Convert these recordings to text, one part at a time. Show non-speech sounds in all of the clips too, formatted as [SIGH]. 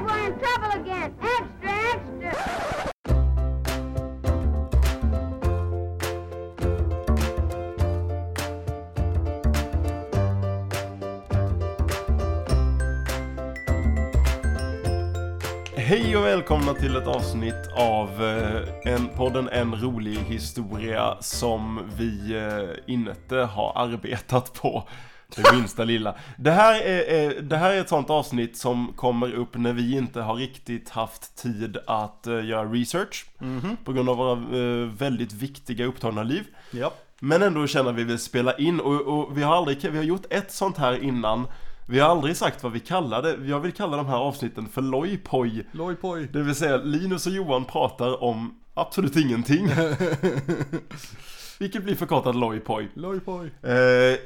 Quiet, we're in trouble again. Extra, extra. Hej och välkomna till ett avsnitt av eh, en, podden En rolig historia som vi eh, inte har arbetat på det minsta lilla. Det här, är, det här är ett sånt avsnitt som kommer upp när vi inte har riktigt haft tid att eh, göra research på grund av våra eh, väldigt viktiga upptagna liv. Ja. Men ändå känner vi vill spela in och, och vi har aldrig, vi har gjort ett sånt här innan Vi har aldrig sagt vad vi kallar det, jag vill kalla de här avsnitten för lojpoj Lojpoj. Det vill säga Linus och Johan pratar om absolut ingenting [LAUGHS] Vilket blir förkortat lojpoj Lojpoj. eh,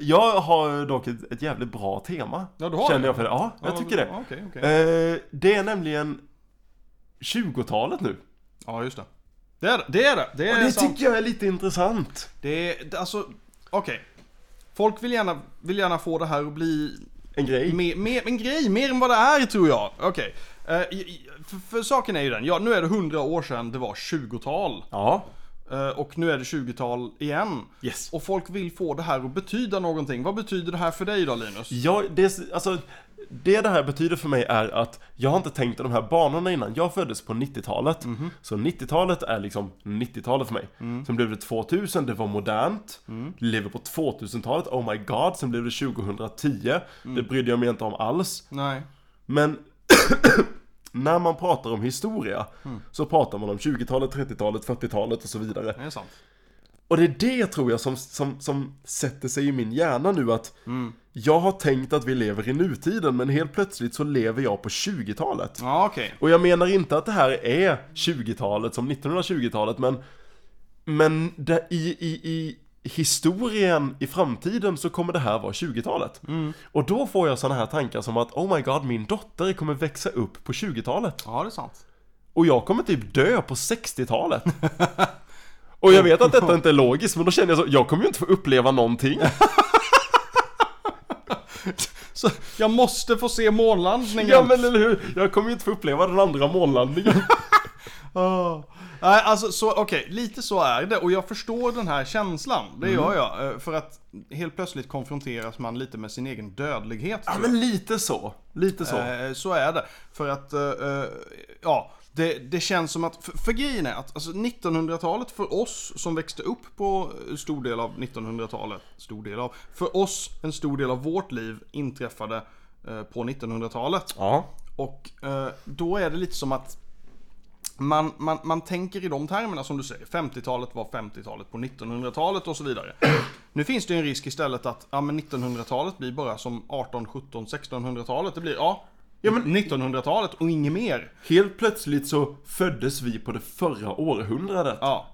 Jag har dock ett, ett jävligt bra tema Ja, du har Känner det? jag för det, ja jag tycker det Ja, Okej, okej. eh, Det är nämligen 20-talet nu Ja, just det. Det är det. Är det. Det är Och det tycker jag är lite intressant Det är, alltså, okej. Folk vill gärna, vill gärna få det här att bli En grej mer, mer, en grej, mer än vad det är tror jag. Okej. Eh, i- i- för, för saken är ju den, ja nu är det 100 år sedan det var 20-tal. Ja, Eh, och nu är det 20-tal igen. yes Och folk vill få det här att betyda någonting. Vad betyder det här för dig då Linus? Ja, det, alltså, det det här betyder för mig är att jag har inte tänkt de här banorna innan. Jag föddes på 90-talet. Så 90-talet är liksom 90-talet för mig. Sen blev det 2000, det var modernt. Lever på 2000-talet, oh my god. Sen blev det 2010. Det brydde jag mig inte om alls. Nej. Men [COUGHS] när man pratar om historia så pratar man om 20-talet, 30-talet, 40-talet och så vidare. Det är sant. Och det är det tror jag som, som, som sätter sig i min hjärna nu att Jag har tänkt att vi lever i nutiden men helt plötsligt så lever jag på 20-talet. Ja, okej. Och jag menar inte att det här är 20-talet som 1920-talet men Men det, i, i, i historien i framtiden så kommer det här vara 20-talet. Och då får jag sådana här tankar som att Oh my god, min dotter kommer växa upp på 20-talet. Ja, det är sant. Och jag kommer typ dö på 60-talet. [LAUGHS] Och jag vet att detta inte är logiskt, men då känner jag så, jag kommer ju inte få uppleva någonting. [LAUGHS] Så jag måste få se månlandningen. Ja men eller hur, jag kommer ju inte få uppleva den andra månlandningen. [LAUGHS] Ah. Nej, alltså så, okej, lite så är det och jag förstår den här känslan. Det Mm. gör jag. eh, För att helt plötsligt konfronteras man lite med sin egen dödlighet. Ja men lite så, lite så. Eh, Så är det. För att, eh, eh, ja, det, det känns som att, för, för grejen är att alltså 1900-talet för oss som växte upp på stor del av 1900-talet, stor del av, för oss en stor del av vårt liv inträffade eh, på 1900-talet. Ja. Och eh, då är det lite som att man, man, man tänker i de termerna som du säger. 50-talet var 50-talet på 1900-talet och så vidare. Nu finns det ju en risk istället att ja, men 1900-talet blir bara som 18, 17, 1600-talet. Det blir ja, Ja, men- 1900-talet och inget mer. Helt plötsligt så föddes vi på det förra århundradet. Ja.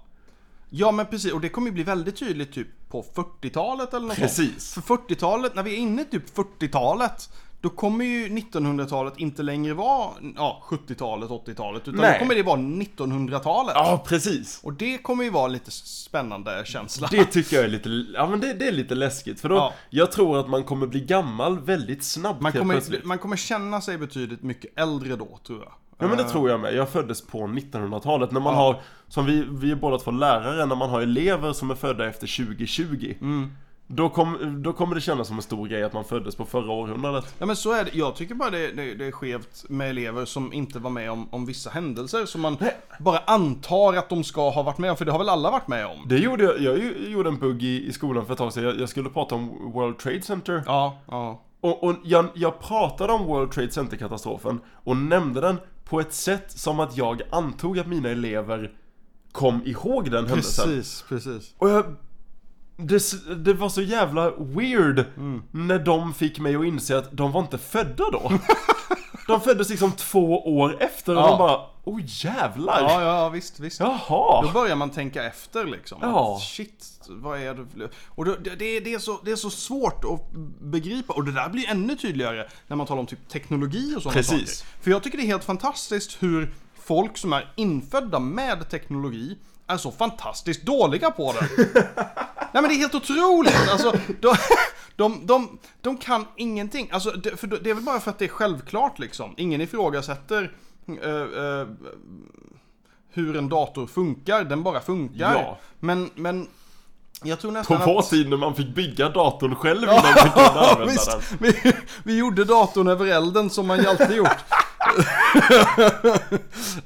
Ja men precis, och det kommer ju bli väldigt tydligt typ på 40-talet eller något Precis. sånt. För 40-talet, när vi är inne typ 40-talet, då kommer ju 1900-talet inte längre vara ja, 70-talet, 80-talet, utan Nej. då kommer det vara 1900-talet. Ja, precis. Och det kommer ju vara lite spännande känsla. Det tycker jag är lite, ja men det, det är lite läskigt för då, Ja. jag tror att man kommer bli gammal väldigt snabbt Man kommer, man kommer känna sig betydligt mycket äldre då, tror jag. Ja men det tror jag med. Jag föddes på 1900-talet när man Ja. har, som vi, vi är båda två lärare, när man har elever som är födda efter 2020. Mm. Då, kom, då kommer det kännas som en stor grej att man föddes på förra århundradet. Ja men så är det. Jag tycker bara det, det, det är skevt med elever som inte var med om, om vissa händelser som man bara antar att de ska ha varit med om, för det har väl alla varit med om? Det gjorde jag, jag gjorde en bugg i, i skolan för ett tag sedan. Jag, jag skulle prata om World Trade Center. Ja, ja. Och, och jag, jag pratade om World Trade Center-katastrofen och nämnde den på ett sätt som att jag antog att mina elever kom ihåg den händelsen. Precis, precis. Och jag... Det, det var så jävla weird när de fick mig att inse att de var inte födda då. [LAUGHS] de föddes liksom två år efter och Ja. de bara Oh jävlar! Ja, ja, visst, visst. Jaha! Då börjar man tänka efter liksom. Ja. Att, shit, vad är det. Och då, det, det, är så, det är så svårt att begripa. Och det där blir ännu tydligare när man talar om typ teknologi och sådana Precis. saker. För jag tycker det är helt fantastiskt hur folk som är infödda med teknologi är så fantastiskt dåliga på det. Nej men det är helt otroligt! Alltså, de, de, de, de kan ingenting. Alltså, det, för det är väl bara för att det är självklart liksom. Ingen ifrågasätter eh, eh, hur en dator funkar, den bara funkar. Ja. Men, men jag tror På nästan vår att... tid när man fick bygga datorn själv innan man kunde använda [LAUGHS] visst. den. Vi, vi gjorde datorn över elden som man ju alltid gjort.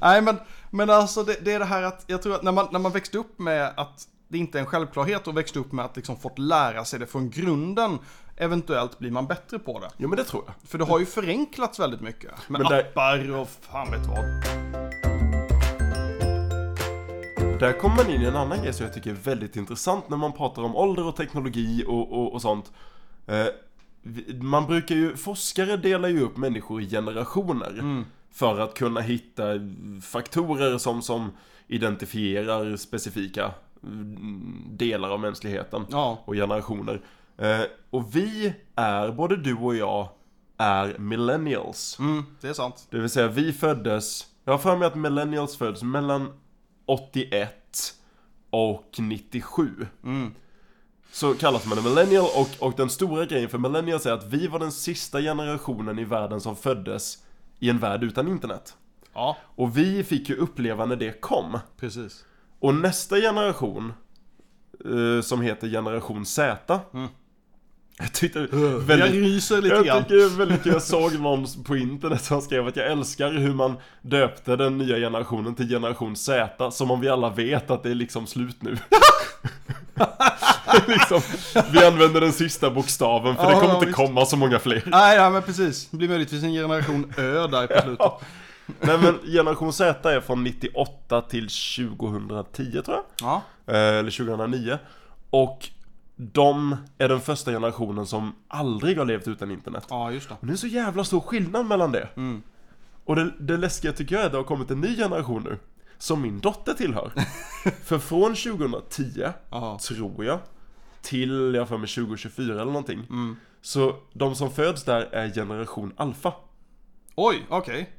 [LAUGHS] Nej men, men alltså det, det är det här att jag tror att när man, när man växte upp med att det inte är en självklarhet och växte upp med att liksom fått lära sig det från grunden. Eventuellt blir man bättre på det. Jo men det tror jag. För det har ju förenklats väldigt mycket. Med Men där- appar och fan vet vad. Där kommer man in i en annan grej som jag tycker är väldigt intressant när man pratar om ålder och teknologi och, och, och sånt. Eh, man brukar ju, forskare delar ju upp människor i generationer. För att kunna hitta faktorer som, som identifierar specifika mm, delar av mänskligheten Ja. och generationer. Eh, och vi är, både du och jag, är millennials. Mm, det är sant. Det vill säga vi föddes, jag har för mig att millennials föddes mellan 81 och 97. Mm. Så kallas man en millennial och, och den stora grejen för millennials är att vi var den sista generationen i världen som föddes i en värld utan internet. Ja, Och vi fick ju uppleva när det kom. precis. Och nästa generation, eh, som heter generation Z. Jag tyckte Jag väldigt... ryser lite Jag grann. tycker det är väldigt kul, jag såg någon på internet som skrev att jag älskar hur man döpte den nya generationen till generation Z Som om vi alla vet att det är liksom slut nu [LAUGHS] [LAUGHS] liksom, Vi använder den sista bokstaven för det Ja, kommer ja, inte visst. komma så många fler Nej, ja men precis. Det blir möjligtvis en generation Ö där på [LAUGHS] slutet. Nej men generation Z är från 98 till 2010 tror jag Ja. Eh, Eller 2009 Och de är den första generationen som aldrig har levt utan internet Ja, just det. Och det är så jävla stor skillnad mellan det. Mm. Och det, det läskiga tycker jag är att det har kommit en ny generation nu. Som min dotter tillhör. [LAUGHS] För från 2010, Jaha. tror jag, till jag för mig 2024 eller någonting. Mm. Så de som föds där är generation alfa. Oj, okej.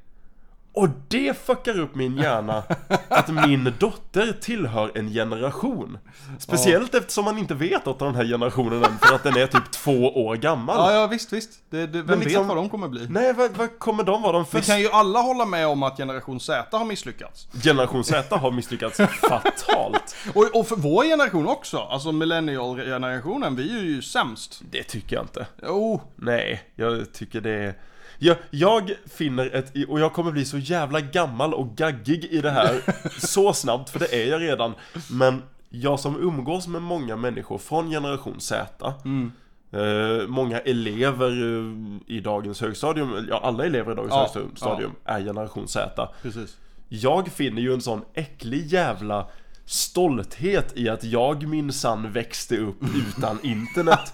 Och det fuckar upp min hjärna att min dotter tillhör en generation. Speciellt eftersom man inte vet något av den här generationen än för att den är typ två år gammal. Ja, ja visst, visst. Det, det, vem liksom- vet vad de kommer bli? Nej, vad, vad kommer de vara? De Vi första kan ju alla hålla med om att generation Z har misslyckats. Generation Z har misslyckats fatalt. [LAUGHS] Och, och för vår generation också. Alltså millennial-generationen, vi är ju sämst. Det tycker jag inte. Jo, Nej, jag tycker det är... Jag, jag finner ett, och jag kommer bli så jävla gammal och gaggig i det här [LAUGHS] så snabbt, för det är jag redan. Men jag som umgås med många människor från generation Z, eh, många elever eh, i dagens högstadium, ja alla elever i dagens Ja, högstadium är generation Z. precis. Jag finner ju en sån äcklig jävla stolthet i att jag minsann växte upp utan [LAUGHS] internet.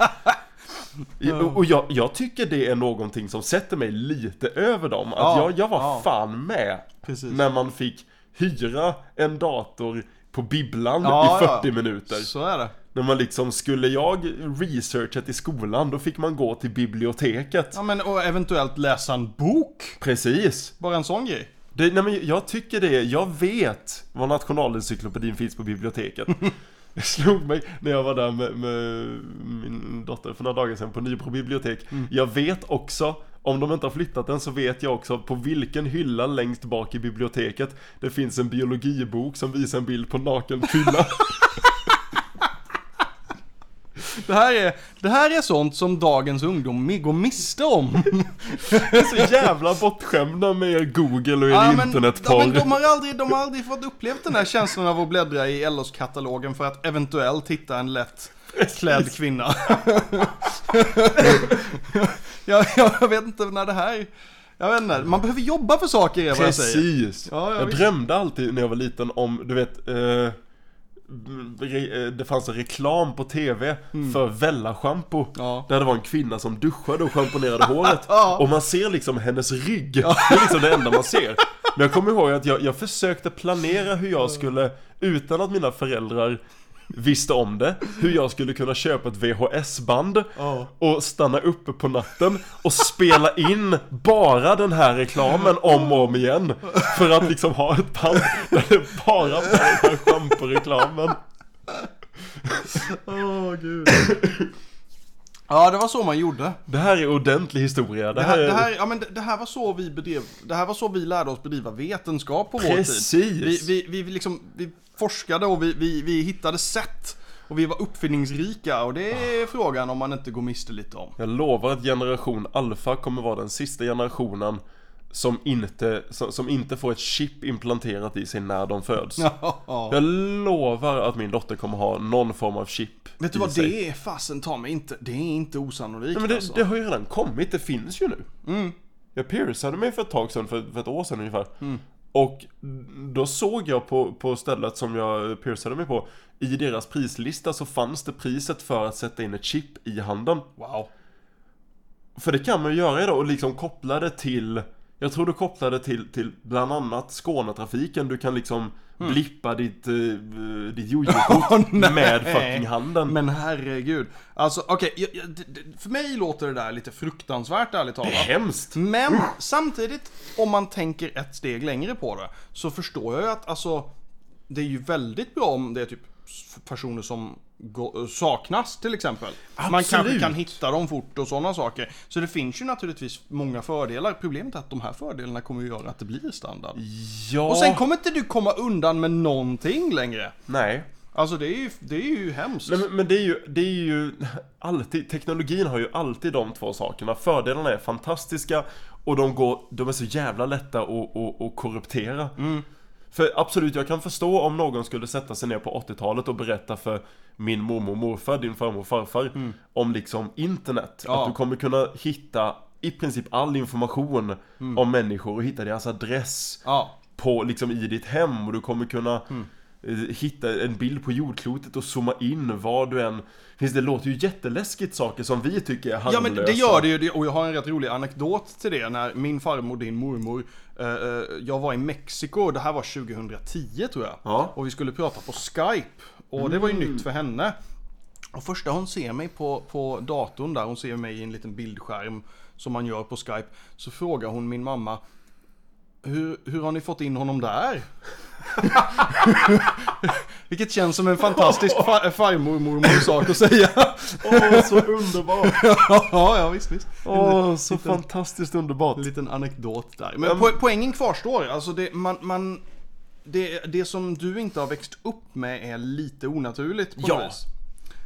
Och jag, jag tycker det är någonting som sätter mig lite över dem. Att Ja, jag, jag var ja. fan med Precis. när man fick hyra en dator på bibblan Ja, i ja. 40 minuter. Så är det. När man liksom, skulle jag researcha till skolan, då fick man gå till biblioteket. Ja men och eventuellt läsa en bok. Precis. Bara en sån grej. Det, nej men jag tycker det, jag vet vad Nationalencyklopedin finns på biblioteket. [LAUGHS] Det [LAUGHS] slog mig när jag var där med, med min dotter för några dagar sedan på Nybro bibliotek. Jag vet också, om de inte har flyttat den så vet jag också på vilken hylla längst bak i biblioteket det finns en biologibok som visar en bild på naken kvinna. [LAUGHS] [LAUGHS] Det här är, det här är sånt som dagens ungdom går miste om. [LAUGHS] Det är så jävla bortskämda med Google och Ja, men, internetporr. ja, men de, har aldrig, de har aldrig fått uppleva den här känslan av att bläddra i LOs-katalogen för att eventuellt hitta en lätt klädd kvinna. [LAUGHS] jag, jag vet inte när det här... Jag vet inte, man behöver jobba för saker är vad jag säger. Precis! Ja, ja, jag visst. drömde alltid när jag var liten om, du vet, eh, det fanns en reklam på TV för Vella-schampo. Ja. Där det var en kvinna som duschade och schamponerade [LAUGHS] håret. Ja. Och man ser liksom hennes rygg. Det är liksom det enda man ser. Men jag kommer ihåg att jag, jag försökte planera hur jag skulle, utan att mina föräldrar visste om det, hur jag skulle kunna köpa ett VHS-band Ja. och stanna uppe på natten och spela in bara den här reklamen om och om igen. För att liksom ha ett band där det bara var den här schamporeklamen. Åh gud. Ja, det var så man gjorde. Det här är ordentlig historia. Det Det här, här, är... det här, ja, men det, det här var så vi bedrev, det här var så vi lärde oss bedriva vetenskap på vår tid. Precis. Vi, vi, vi, liksom, vi forskade och vi, vi, vi hittade sätt. Och vi var uppfinningsrika och det är frågan om man inte går miste lite om. Jag lovar att generation alfa kommer vara den sista generationen som inte, som, som inte får ett chip implanterat i sig när de föds. Ja. Jag lovar att min dotter kommer ha någon form av chip Vet du vad, sig. det är fasen ta mig inte, det är inte osannolikt Nej, men det, alltså. det har ju redan kommit, det finns ju nu. Mm. Jag piercade mig för ett tag sedan, för, för ett år sedan ungefär. Och då såg jag på, på stället som jag piercade mig på, i deras prislista så fanns det priset för att sätta in ett chip i handen. Wow. För det kan man ju göra idag och liksom koppla det till Jag tror du kopplar det till, till bland annat Skånetrafiken Du kan liksom blippa ditt, uh, ditt jojo-kort [LAUGHS] nej. med fucking handen Men herregud. Alltså okej, det- för mig låter det där lite fruktansvärt ärligt Det är talat. hemskt! Men samtidigt, om man tänker ett steg längre på det, så förstår jag ju att alltså, det är ju väldigt bra om det är typ personer som saknas till exempel. Man Absolut. kanske kan hitta dem fort och sådana saker. Så det finns ju naturligtvis många fördelar. Problemet är att de här fördelarna kommer ju göra att det blir standard. Ja, Och sen kommer inte du komma undan med någonting längre. nej Alltså det är ju, det är ju hemskt. Nej, men, men det är ju, det är ju alltid, teknologin har ju alltid de två sakerna. Fördelarna är fantastiska och de går, de är så jävla lätta att, att, att korruptera. För absolut, jag kan förstå om någon skulle sätta sig ner på 80-talet och berätta för min mormor och morfar, din farmor och farfar om liksom internet. Ja. Att du kommer kunna hitta i princip all information om människor och hitta deras adress Ja. på, liksom i ditt hem och du kommer kunna Mm. Eh, hitta en bild på jordklotet och zooma in vad du än... Finns det låter ju jätteläskigt saker som vi tycker är harmlösa. Ja men det gör det ju, och jag har en rätt rolig anekdot till det när min farmor, din mormor, eh, eh, jag var i Mexiko, det här var 2010 tror jag. Ja. Och vi skulle prata på Skype. Och det var ju nytt för henne. Och första hon ser mig på, på datorn där, hon ser mig i en liten bildskärm som man gör på Skype. Så frågar hon min mamma hur, hur har ni fått in honom där? [LAUGHS] Vilket känns som en fantastisk fa- farmor mormor sak att säga. Åh, så underbart! [LAUGHS] ja, ja visst, visst. Åh, så fantastiskt underbart! En liten anekdot där. Men Mm. po poängen kvarstår. Alltså det, man, man, det, det som du inte har växt upp med är lite onaturligt på Ja. något vis.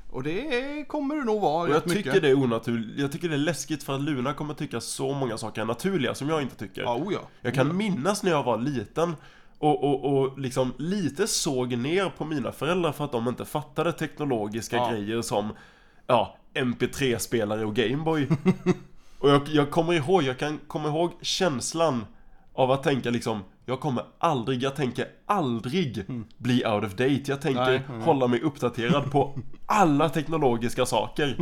Och det kommer det nog vara Och jag tycker mycket. det är onaturligt, jag tycker det är läskigt för att Luna kommer tycka så många saker är naturliga som jag inte tycker. Ja, oh ja. Jag kan minnas när jag var liten och, och, och liksom lite såg ner på mina föräldrar för att de inte fattade teknologiska Ja. grejer som ja, MP3-spelare och Gameboy. [LAUGHS] och jag, jag kommer ihåg, jag kan komma ihåg känslan av att tänka liksom jag kommer aldrig, jag tänker aldrig bli out of date. Jag tänker Nej, nej. hålla mig uppdaterad på alla teknologiska saker.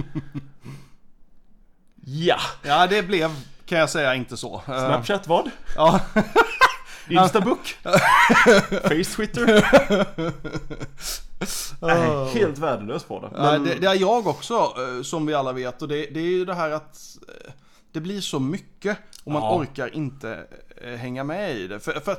Ja! Ja, det blev, kan jag säga, inte så. Eh, Snapchat vad? Ja. [LAUGHS] Instabook? [LAUGHS] Face Twitter? [LAUGHS] Nej, helt värdelös på det. Men, det, det är jag också, eh, som vi alla vet. Och det, det är ju det här att eh, det blir så mycket och man Ja. orkar inte hänga med i det. För, för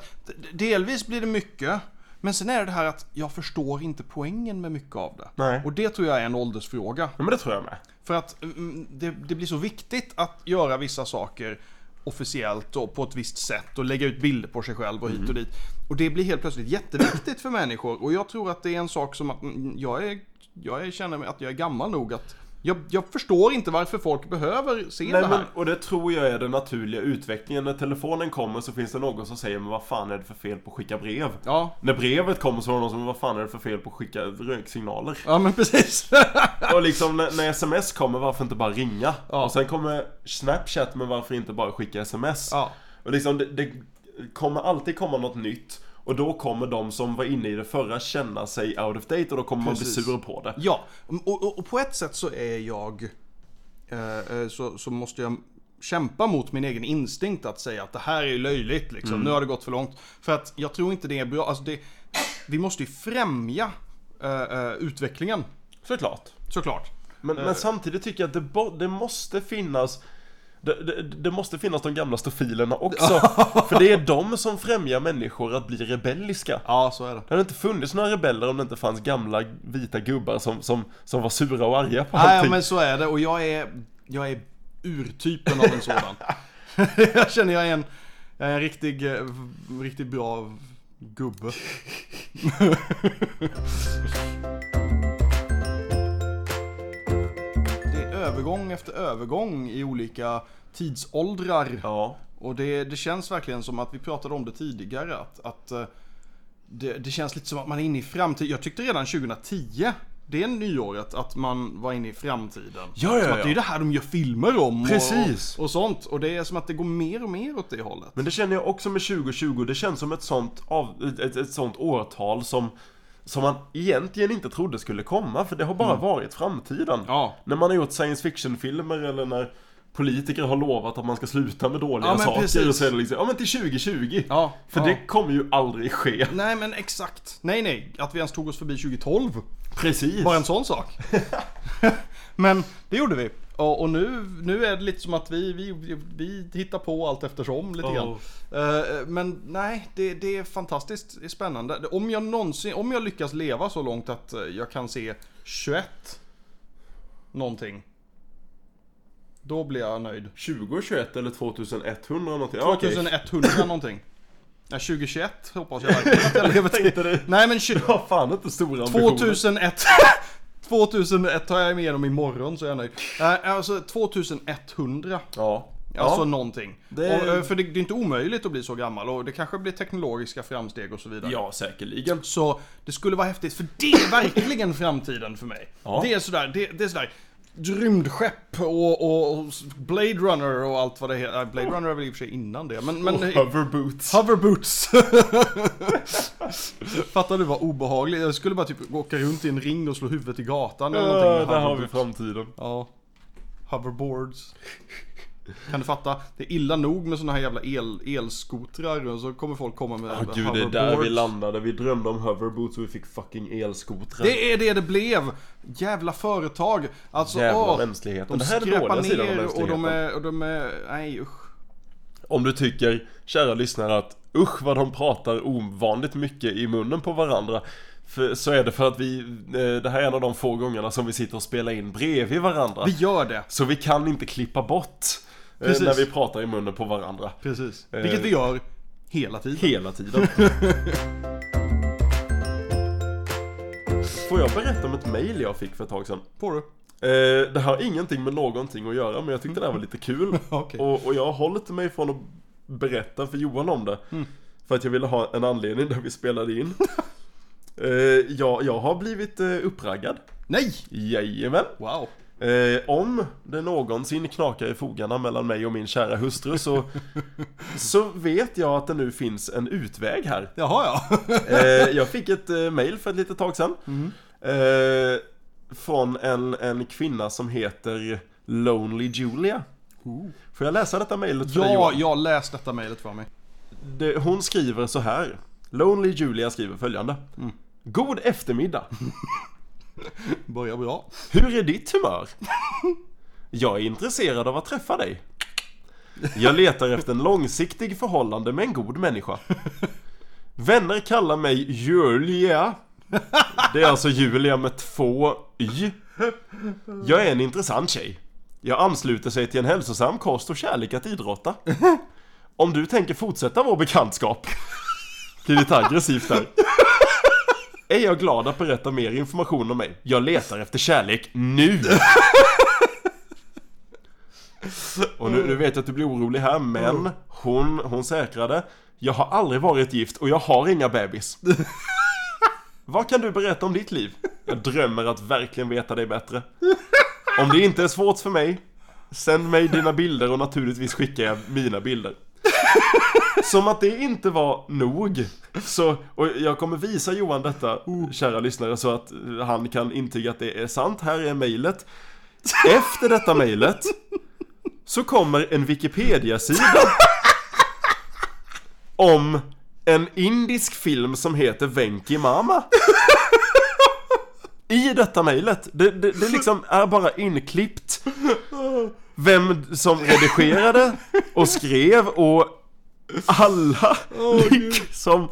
delvis blir det mycket, men sen är det det här att jag förstår inte poängen med mycket av det. Nej. Och det tror jag är en åldersfråga. Ja, men det tror jag med. För att mm, det, det blir så viktigt att göra vissa saker officiellt och på ett visst sätt och lägga ut bilder på sig själv och hit och dit. Och det blir helt plötsligt jätteviktigt för människor och jag tror att det är en sak som att mm, jag, är, jag känner att jag är gammal nog att jag, jag förstår inte varför folk behöver se Nej, det men, här. och det tror jag är den naturliga utvecklingen. När telefonen kommer så finns det någon som säger men vad fan är det för fel på att skicka brev? Ja, När brevet kommer så är det någon som vad fan är det för fel på att skicka röksignaler? ja men precis. [LAUGHS] Och liksom när, när sms kommer, varför inte bara ringa? Ja. Och sen kommer Snapchat, men varför inte bara skicka sms? ja. Och liksom det, det kommer alltid komma något nytt Och då kommer de som var inne i det förra känna sig out of date och då kommer man Precis. bli sur på det Ja, och, och, och på ett sätt så är jag eh, eh, så, så måste jag kämpa mot min egen instinkt att säga att det här är löjligt liksom. Nu har det gått för långt. För att jag tror inte det är bra. Alltså det, vi måste ju främja eh, eh, utvecklingen Såklart såklart. Men, Eh. men samtidigt tycker jag att det, det måste finnas Det, det, det måste finnas de gamla stofilerna också. för det är de som främjar människor att bli rebelliska. Ja, så är det. Det hade inte funnits några rebeller om det inte fanns gamla vita gubbar som, som, som var sura och arga på Nej, allting. men så är det och jag är, jag är urtypen av en sådan. [LAUGHS] jag känner jag är en, jag är en riktig, riktigt bra gubbe. [LAUGHS] övergång efter övergång i olika tidsåldrar. Ja, Och det, det känns verkligen som att vi pratade om det tidigare. Att, att eh, det, det känns lite som att man är inne i framtiden. Jag tyckte redan 2010, det är nyåret, att man var inne i framtiden. Ja, ja, som att ja. det är det här de gör filmer om. Precis. Och, och sånt. Och det är som att det går mer och mer åt det hållet. men det känner jag också med 2020. Det känns som ett sånt, av, ett, ett sånt årtal som som man egentligen inte trodde skulle komma, för det har bara varit framtiden. Mm. Ja. När man har gjort science fiction-filmer eller när politiker har lovat att man ska sluta med dåliga Ja, saker precis. och så är det liksom, ja men till 2020. Ja, För ja. det kommer ju aldrig ske. Nej men exakt. Nej nej, att vi ens tog oss förbi 2012. Precis. Bara en sån sak. [LAUGHS] Men det gjorde vi. Och, och nu, nu är det lite som att vi, vi, vi, hittar på allt eftersom lite. Oh. Eh, men nej, det, det är fantastiskt det är spännande. Om jag någonsin, om jag lyckas leva så långt att eh, jag kan se 21 någonting. Då blir jag nöjd. 2021 eller 2100 någonting? Ja, okej. 2100 [LAUGHS] någonting. Nej, 2021 hoppas jag verkligen att jag lever [LAUGHS] till. Nej men 20, Jag har fan inte stora ambitioner. 2001 2001 tar jag mig igenom imorgon så är jag nöjd. Uh, alltså 2100. Ja. Alltså ja. någonting. Det- Och, eh, för det, det är inte omöjligt att bli så gammal och det kanske blir teknologiska framsteg och så vidare. ja, säkerligen. Så det skulle vara häftigt för det är verkligen framtiden för mig. Ja. Det är sådär, det, det är sådär rymdskepp och, och, och Blade Runner och allt vad det heter. Nej, Blade Runner är väl i och för sig innan det. Men, men Och hoverboots. Hoverboots. [LAUGHS] Fattar du vad obehagligt? Jag skulle bara typ åka runt i en ring och slå huvudet i gatan eller någonting Ja, med där har vi framtiden. Ja. Hoverboards. Kan du fatta? Det är illa nog med såna här jävla el, elskotrar och så kommer folk komma med Ja gud, det är där vi hoverboards. landade. Vi drömde om hoverboots och vi fick fucking elskotrar. Det är det det blev! Jävla företag! Alltså, Jävla åh, mänskligheten. De skräpar ner och de är, och de är, nej usch. Om du tycker, kära lyssnare, att usch vad de pratar ovanligt mycket i munnen på varandra. För, så är det för att vi, eh, det här är en av de få gångerna som vi sitter och spelar in bredvid varandra. Vi gör det. Så vi kan inte klippa bort Precis. när vi pratar i munnen på varandra. Precis. Eh, Vilket vi gör hela tiden. Hela tiden. [LAUGHS] Får jag berätta om ett mail jag fick för ett tag sedan? Får du? Eh, det har ingenting med någonting att göra men jag tyckte det här var lite kul. [LAUGHS] Okej. och, och jag har hållit mig från att berätta för Johan om det. Mm. För att jag ville ha en anledning där vi spelade in. [LAUGHS] eh, jag, jag har blivit eh, uppraggad. Nej! Jajamän. Wow. Eh, om det någonsin knakar i fogarna mellan mig och min kära hustru så, [LAUGHS] så vet jag att det nu finns en utväg här. Jaha ja. [LAUGHS] Eh, jag fick ett eh, mail för ett litet tag sedan. Eh, från en, en kvinna som heter Lonely Julia. Får jag läsa detta mejlet för dig Ja, jag läst detta mejlet för mig. Det, hon skriver så här. Lonely Julia skriver följande. God eftermiddag. [LAUGHS] [LAUGHS] Börjar bra. Hur är ditt humör? Jag är intresserad av att träffa dig. Jag letar efter en långsiktig förhållande med en god människa. Vänner kallar mig Julia. Det är alltså Julia med två Y. Jag är en intressant tjej. Jag ansluter sig till en hälsosam kost och kärlek att idrotta. Om du tänker fortsätta vår bekantskap. Det är lite aggressivt där. Är jag glad att berätta mer information om mig? Jag letar efter kärlek nu! Och nu, nu vet jag att du blir orolig här, men hon, hon säkrade Jag har aldrig varit gift och jag har inga bebis. Vad kan du berätta om ditt liv? Jag drömmer att verkligen veta dig bättre. Om det inte är svårt för mig, sänd mig dina bilder och naturligtvis skickar jag mina bilder. [LAUGHS] Som att det inte var nog. Så, och jag kommer visa Johan detta, kära lyssnare, så att han kan intyga att det är sant. Här är mejlet. Efter detta mejlet så kommer en Wikipedia-sida om en indisk film som heter Venki Mama. I detta mejlet. Det, det, det liksom är bara inklippt vem som redigerade och skrev och alla liksom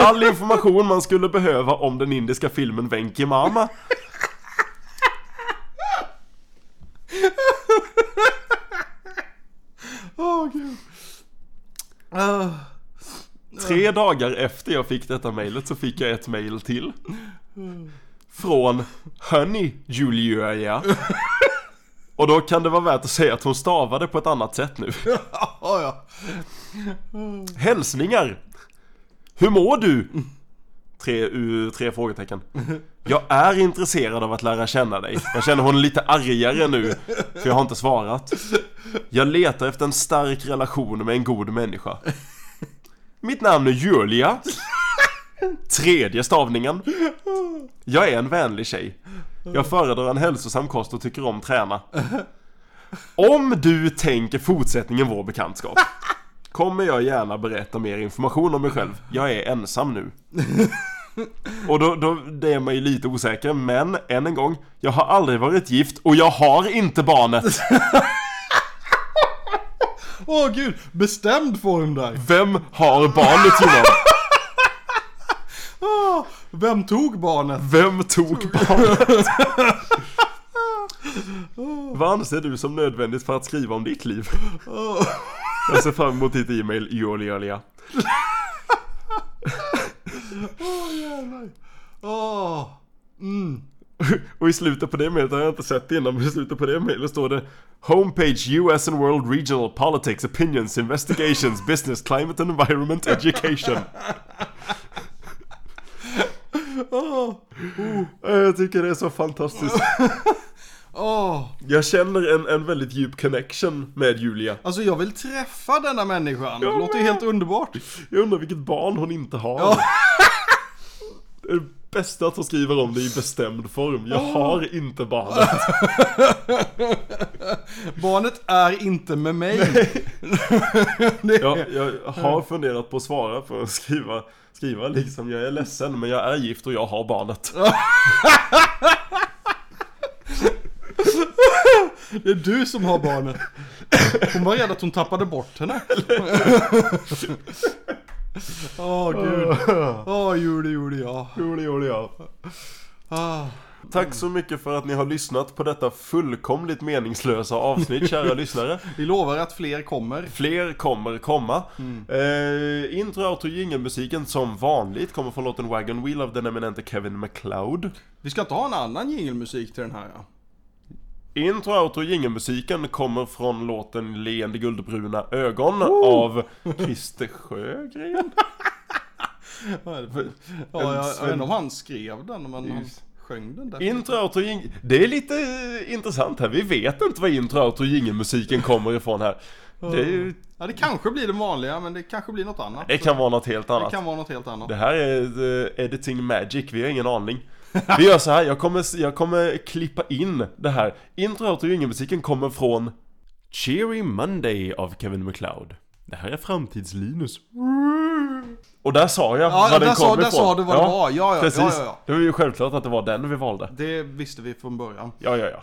all information man skulle behöva om den indiska filmen Venki Mama. Åh gud. Ah. Tre dagar efter jag fick detta mejlet så fick jag ett mejl till. Från Honey Julia. Och då kan det vara värt att säga att hon stavade på ett annat sätt nu. [LAUGHS] Ja, ja. Hälsningar! Hur mår du? Tre, uh, tre frågetecken. Jag är intresserad av att lära känna dig. Jag känner hon är lite argare nu, för jag har inte svarat. Jag letar efter en stark relation med en god människa. Mitt namn är Julia. Tredje stavningen. Jag är en vänlig tjej. Jag föredrar en hälsosam kost och tycker om träna. Om du tänker fortsättningen vår bekantskap kommer jag gärna berätta mer information om mig själv. Jag är ensam nu. [LAUGHS] Och då, då det är man ju lite osäker, men än en gång, jag har aldrig varit gift och jag har inte barnet. [LAUGHS] Åh gud, bestämd form där. Vem har barnet Johan? [LAUGHS] Ah, vem tog barnet? Vem tog barnet? Vad anser du som nödvändigt för att skriva om ditt liv? Jag ser fram emot ditt e-mail, Julia. Åh jävlar. Åh. Mm. Och i slutet på det mejlet har jag inte sett det innan, men i slutet på det mejlet står det Homepage US and World Regional Politics Opinions Investigations Business Climate and Environment Education Åh. Jag tycker det är så fantastiskt Åh. Jag känner en, en väldigt djup connection med Julia Alltså jag vill träffa denna människan. Det låter ju helt underbart. Jag undrar vilket barn hon inte har Ja. Det [LAUGHS] är det bästa att hon skriver om det i bestämd form Jag har inte barnet [LAUGHS] Barnet är inte med mig. [LAUGHS] jag, jag har funderat på att svara på att skriva Skriva liksom, jag är ledsen men jag är gift och jag har barnet det är du som har barnet. Hon var rädd att hon tappade bort henne. Åh gud. Åh Julie, Julia. Julia, Julia Ah. Tack så mycket för att ni har lyssnat på detta fullkomligt meningslösa avsnitt, kära lyssnare. Vi lovar att fler kommer. Fler kommer komma. Eh, intro, outro, jingelmusiken som vanligt kommer från låten Wagon Wheel av den eminente Kevin MacLeod. Vi ska inte ha en annan jingelmusik till den här ja. Intro, outro, jingelmusiken kommer från låten Leende guldbruna ögon av Christer Sjögren. [LAUGHS] Ja, jag, jag vet inte om han skrev den, men han sjöng den där. Intro, outro, jing... Det är lite eh, intressant här. Vi vet inte var intro, outro, jingelmusiken kommer ifrån här. Det, är, ju- Ja, det kanske blir det vanliga, men det kanske blir något annat. det kan vara något helt Det annat. kan vara något helt annat. Det här är the editing magic, vi har ingen aning. Vi gör så här, jag kommer, jag kommer klippa in det här. Intro, outro, jingelmusiken kommer från Cheery Monday av Kevin MacLeod. Det här är framtids-Linus. Och där sa jag Ja, vad den där kom sa- där ifrån. sa du vad det var. Ja, ja, precis. ja, ja, ja. Det var ju självklart att det var den vi valde. Det visste vi från början. Ja, ja, ja.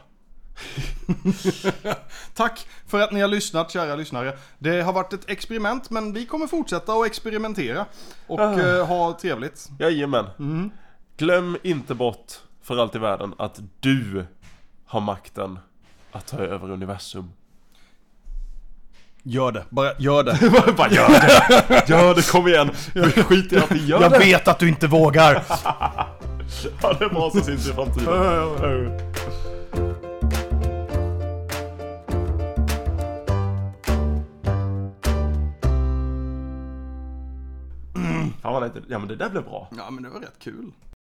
[LAUGHS] Tack för att ni har lyssnat, kära lyssnare. Det har varit ett experiment, men vi kommer fortsätta att experimentera och Ah. eh, ha trevligt. Jajamän. Mm. Glöm inte bort för allt i världen att du har makten att ta över universum. Gör det, bara gör det. [LAUGHS] Bara gör det! Gör det, kom igen! Skit i att vi gör Jag det! vet att du inte vågar! [LAUGHS] Ja, det är bra så syns i framtiden. Fan vad det, ja men det där blev bra. Ja, men det var rätt kul.